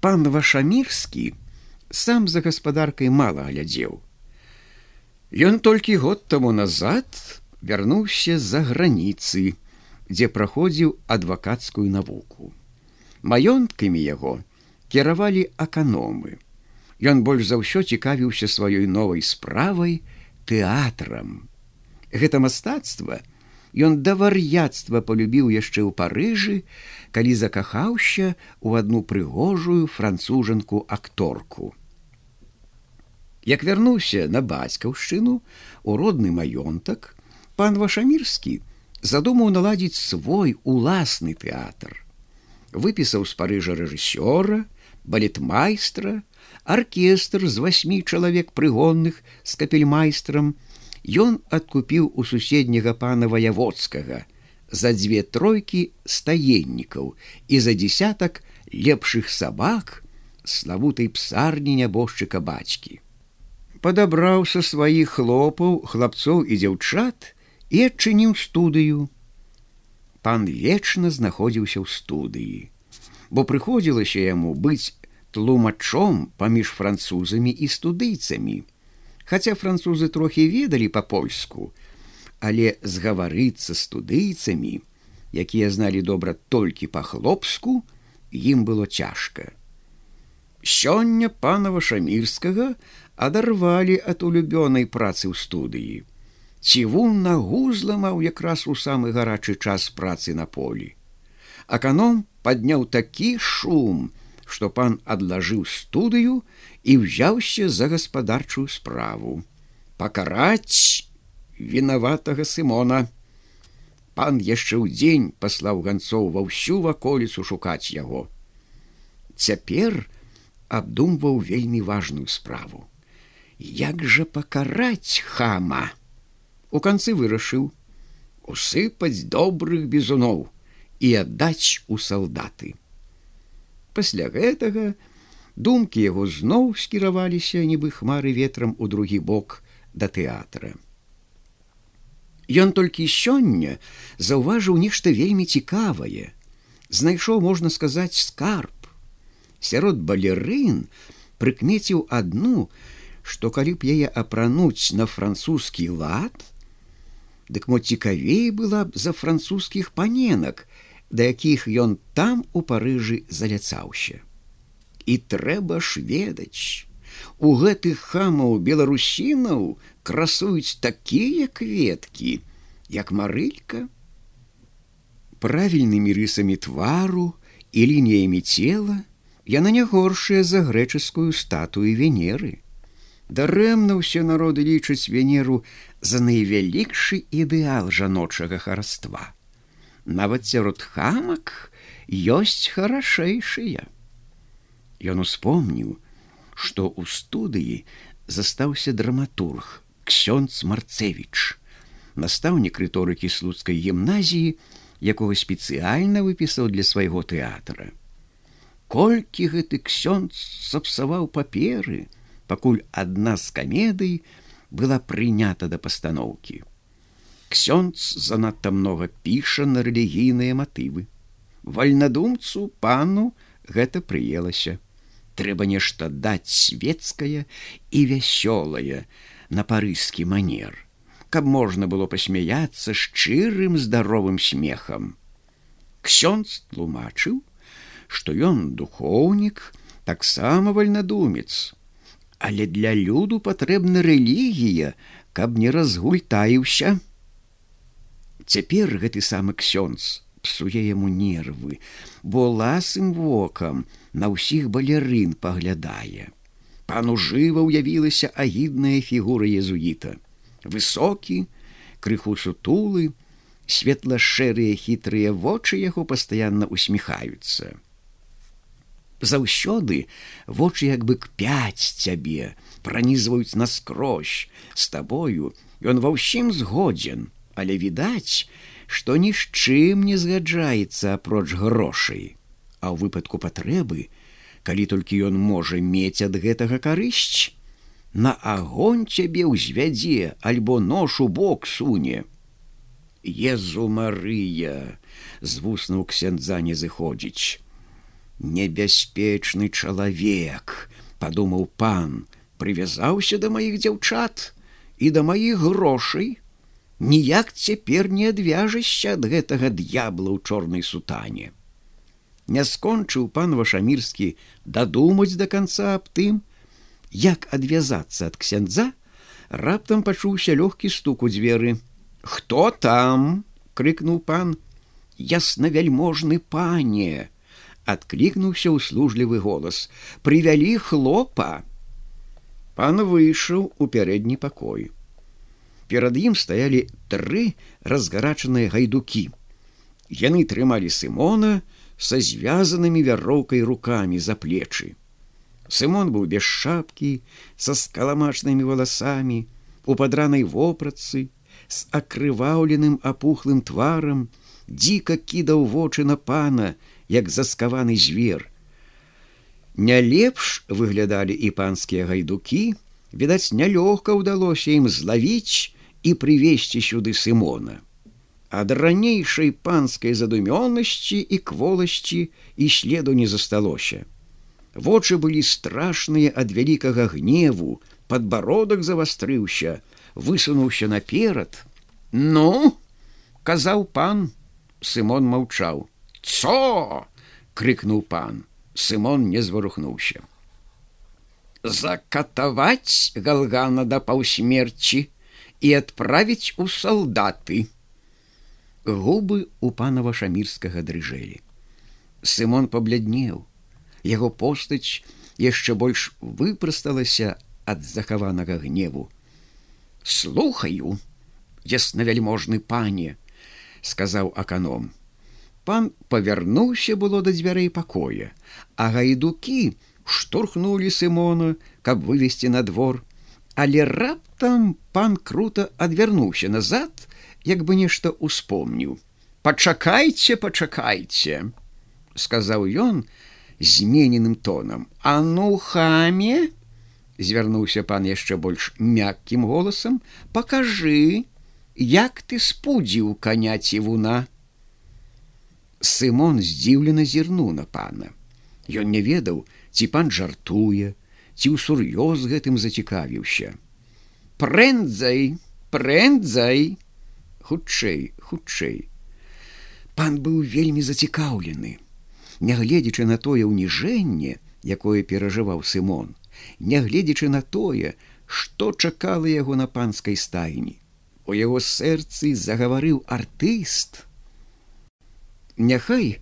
пан вашамірскі сам за гаспадаркай мала глядзеў. Ён толькі год таму назад вярнуўся з-за граніцы, дзе праходзіў адвакацкую навуку. Маёнткамі яго кіравалі аканомы. Ён больш за ўсё цікавіўся сваёй новай справай тэатрам. Гэта мастацтва ён да вар'яцтва полюбіў яшчэ ў парыжы, калі закахаўся у адну прыгожую францужанку акторку. Як вярнуўся на бацькаўшчыну у родны маёнтак, пан вашамірскі задумаў наладзіць свой уласны тэатр. Выпісаў з парыжа рэжысёра, балетмайстра, аркестр з васьмі чалавек прыгонных з капельмайстрам, Ён адкупіў у суседняга пана ваяводскага за дзве тройкі стаеннікаў і за десятак лепшых сабак славутай псарні нябожчыка бацькі. Падабраў са сваіх хлопаў хлапцоў і дзяўчат, і адчыніў студыю. Пан вечна знаходзіўся ў студыі, бо прыходзілася яму быць тлумачом паміж французамі і студыйцамі. Хаця французы трохі ведалі па-польску, але згаварыцца студыйцамі, якія зналі добра толькі па-хлопску, ім было цяжка. Сёння пана вашамірскага адарвалі ад улюбёнай працы ў студыі Цівун нагу зламаў якраз у самы гарачы час працы на полі. Аканом падняў такі шум, што пан адлажыў студыю і ўзяўся за гаспадарчую справу. Пакараць вінаватага сымона. Пан яшчэ ў дзень паслаў ганцоў ва ўсю ваколіцу шукаць яго. Цяпер абдумваў вельмі важную справу. Як жа пакараць хама? у канцы вырашыў усыпаць добрых бізуноў і аддаць у салдаты. Пасля гэтага думкі яго зноў скіраваліся нібы хмары ветрам у другі бок да тэатра. Ён толькі сёння заўважыў нешта вельмі цікавае, знайшоў можна сказаць скарб. Сярод балерын прыкмеціў адну, што калі б яе апрануць на французскі лад, дык мо цікавей была б за французскіх паненак, да якіх ён там у парыжы заляцаўся. І трэба ж ведаць. У гэтых хамаў беларусінаў красуюць такія кветкі, як марылька. Правільнымі рысамі твару і лініямі цела яна не горшая за грэчаскую статую венеры. Дарэмна ўсе народы лічаць венеру за найвялікшы ідэал жаночага хараства. Нават сярод хамак ёсць харашэйшыя. Ён успомніў, што ў студыі застаўся драматург ксёнц марцевич, настаўнік рыторыкі слуцкай гімназіі, якога спецыяльна выпісаў для свайго тэатра. Колькі гэты ксёнц сапсаваў паперы, пакуль адна з камедый, была прынята да пастаноўкі. Ксёнц занадта многа піша на рэлігійныя матывы. Вальнадумцу пану гэта прыелася. Трэба нешта даць светскае і вясёлае на парыскі манер, каб можна было пасмяяцца шчырым здаровым смехам. Ксёнц тлумачыў, што ён духоўнік таксама вальнадумец, але для люду патрэбна рэлігія, каб не разгультаіўся. Цяпер гэты самы ксёнц псуе яму нервы, бо ласым вокам на ўсіх балерын паглядае. Пану жыва ўявілася агідная фігура езуіта. Высокі, крыху сутулы, светла-шэрыя хітрыя вочы яго пастаянна усміхаюцца заўсёды вочы як бы кпяць цябе пранізваюць наскрозь з табою ён ва ўсім згодзен але відаць што ні з чым не згаджаецца апроч грошай а ў выпадку патрэбы калі толькі ён можа мець ад гэтага карысць на агонь цябе ўзвядзе альбо нож у бок суне езу марыя з вуснуў ксяндза не зыходзіць небяспечны чалавек, падумаў пан, прывязаўся да маіх дзяўчат і да маіх грошай. Ніяк цяпер не адвяжашся ад гэтага д'ябла ў чорнай сутане. Не скончыў пан вашамірскі дадумаць да канца аб тым, як адвязацца ад ксяндза, раптам пачуўся лёгкі стук у дзверы. Хто там? — крыкнуў пан, яснавяльможны пане адклікнуўся ўслужлівы голас прывялі хлопа пан выйшаў у пярэдні пакой перад ім стаялі тры разгарачаныя гайдукі яны трымалі сымона са звязанымі вяроўкай рукамі за плечы сымон быў без шапкі са скаламачнымі валасамі у падранай вопратцы з акрываўленым апухлым тварам дзіка кідаў вочы на пана, як заскаваны звер. Не лепш выглядалі і панскія гайдукі, відаць, нялёгка ўдалося ім злавіць і прывесці сюды сымона. Ад ранейшай панскай задумённасці і кволасці і следу не засталося. Вочы былі страшныя ад вялікага гневу, падбародак завастрыўся, высунуўся наперад. Ну, казаў пан, Сымон маўчаў. Цо! крыкнуў пан. Сымон не зварухнуўся. Закатаваць галгана да паўсмерці і адправіць у салдаты. Губы у пана вашамірскага дрыжэлі. Сымон пабляднеў. Яго постаць яшчэ больш выпрасталася ад захаванага гневу. Слухаю, яснавяльможны пане, сказаў аканом. Пан павярнуўся было да дзвярэй пакоя, а гайдукі штурхнулі сымона, каб вывесці на двор, але раптам пан круто адвярнуўся назад, як бы нешта успомніў. Пачакайце, пачакайце, сказаў ён змененым тонам, а ну хаме, звярнуўся пан яшчэ больш мяккім голасам, пакажы, як ты спудзіў каня цівуна сымон здзіўлена зірнуў на пана. Ён не ведаў ці пан жартуе ці ўсур'ёз гэтым зацікавіўся. Прэндзай прэндзай хутчэй хутчэй. Пан быў вельмі зацікаўлены. Нягледзячы на тое ўніжэнне якое перажываў сымон нягледзячы на тое што чакала яго на панскай стайні. У яго сэрцы загаварыў артыст. Няхай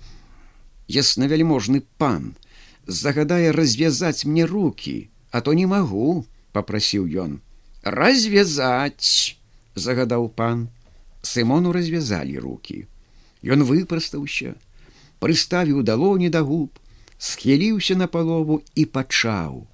яснавяльможны пан загадае развязаць мне руки, а то не магу, попрасіў ён. Развязаць, загадаў пан. Сымону развязалі руки. Ён выпрастаўся, прыставіў далоні да губ, схіліўся на палову і пачаў.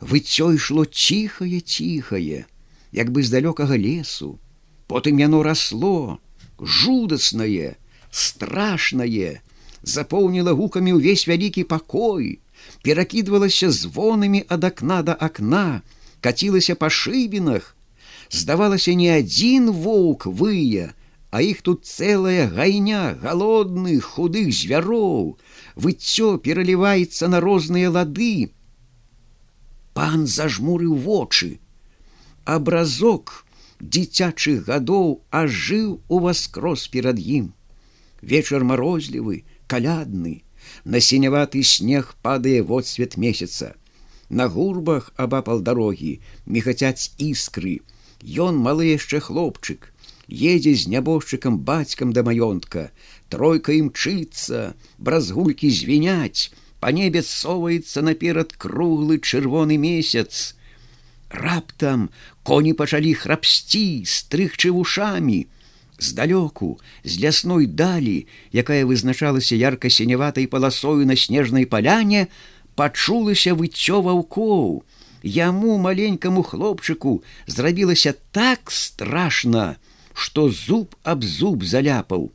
Выццё ішло ціхае ціхае, як бы з далёкага лесу, потым яно расло, жудаснае, страшнае, запоўніла гукамі ўвесь вялікі пакой, перакідвалася звонамі ад акна да акна, кацілася па шыбінах, здавалася не адзін воўк выя, а іх тут цэлая гайня галодных худых звяроў, выццё пераліваецца на розныя лады. Пан зажмурыў вочы, абразок дзіцячых гадоў ажыў у васкрос перад ім. Вечар марозлівы, калядны, на сіняваты снег падае водсвет месяца. На гурбах абапал дарогі мігацяць іскры. Ён малы яшчэ хлопчык, едзе з нябожчыкам бацькам да маёнтка, Тройка імчыцца, бразгулькі звіняць, па небе соваецца наперад круглы чырвоны месяц, раптам коні пачалі храпсці стрыхчы вушамі здалёку з лясной далі якая вызначалася ярка сіняватай паласою на снежнай паляне пачулася выццё ваўкоў. Яму маленькаму хлопчыку зрабілася так страшна што зуб аб зуб заляпаў.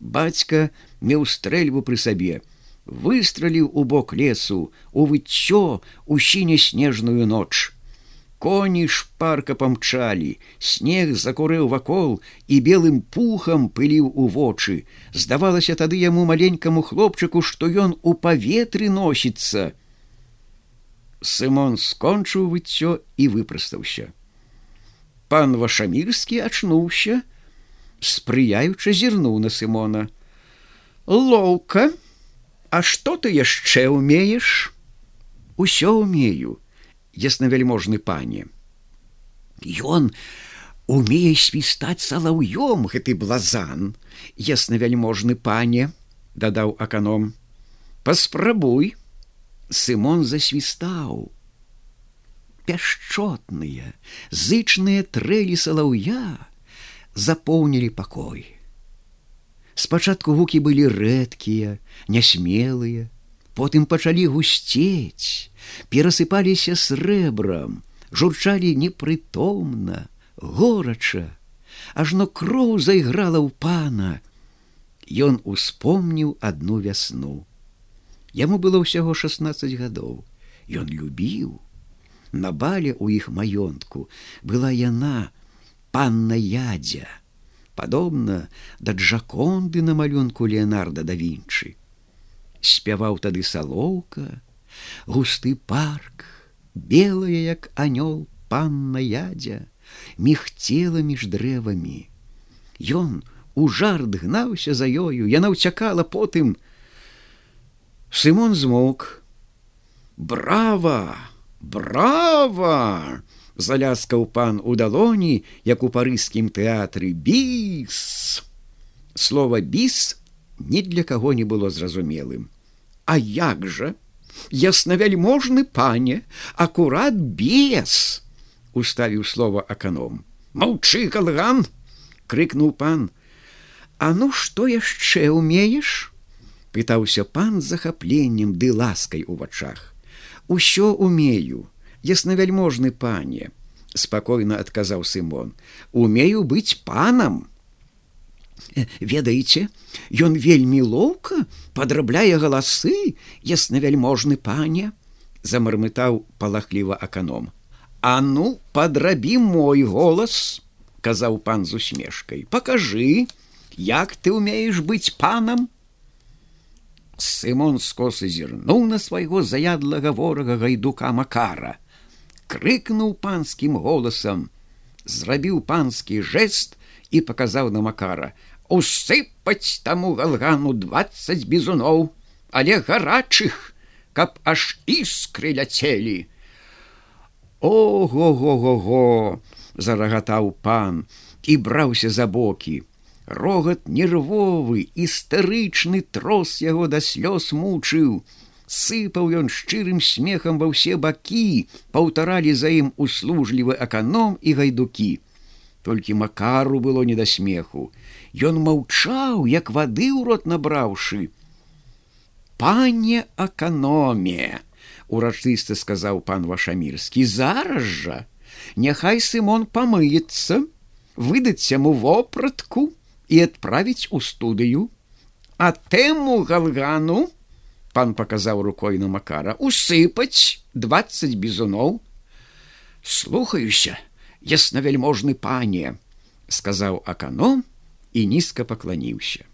Бацька меў стрэльбу пры сабе выстраліў у бок лесу у выццё у сіне снежную ноч коні шпарка памчалі, снег закурыў вакол і белым пухам пыліў у вочы. Здавалася тады яму маленькаму хлопчыку, што ён у паветры носіцца. Сымон скончыў выццё і выпрастаўся. Пан вашамірскі ачнуўся, спрыяючы зірнуў на Сымона. Лоўка, А што ты яшчэ умееш? Усё умею, яснавяльможны пане. Ён умее свістаць салаўём гэты блазан, яснавяльможны пане, дадаў аканом. Паспрабуй, Сымон засвістаў. Пяшчотныя, зычныя трэлі салаўя запоўнілі пакой спачатку гукі былі рэдкія нясмелыя потым пачалі гусцець перасыпаліся срэбрам журчалі непрытомна горача. Ажно кроў зайграла ў пана. Ён успомніў адну вясну. Яму было ўсяго 16 гадоў. Ён любіў. На бале у іх маёнтку была яна панна ядзя падобна да джаконды на малюнку Леонарда да Вінчы. Спяваў тады салоўка, густы парк, белая як анёл панна ядзя, мігцела між дрэвамі. Ён у жарт гнаўся за ёю, яна ўцякала потым. Сымон змоўк: Брава, брава! заляскаў пан у далоні, як у парыскім тэатры біс. Слова біс ні для каго не было зразумелым. А як жа? Яснавяльможны пане, акурат бес! уставіў слова аканом. Маўчы калган! крыкнуў пан. А ну што яшчэ умееш? пытаўся пан з захапленнем ды ласкай у вачах. Усё умею, яснавяльможны пане спакойна адказаў сымон умею быць панам ведаеце ён вельмі лоўка падрабляе галасы яснавяльможны пане замармытаў палахліва аканом. А ну падрабі мой голас казаў пан з усмешкай. Покажы як ты умееш быць панам? Сымон скосы зірнуў на свайго заядлага ворага гайдука макара. Крыкнуў панскім голасам, зрабіў панскі жест і паказаў на макара: усыпаць таму галгану 20 бізуноў, але гарачых, каб аж іскры ляцелі. Ого-го-го! зарагатаў пан і браўся за бокі. Рогат нервовы, істэрычны трос яго да слёз мучыў, сыпаў ён шчырым смехам ва ўсе бакі, паўтаралі за ім услужлівы аканом і гайдукі. Толькі макару было не да смеху. Ён маўчаў, як вады ў рот набраўшы. Пане аканоме, урачыста сказаў пан вашамірскі, зараз жа, Няхай Сымон памыецца, выдаць яму вопратку і адправіць у студыю, А тэму галгану, пан показаў рукой на макара усыпаць 20 бізуноў слухаюся яснавяльможны пане сказаў аканом і нізка пакланіўся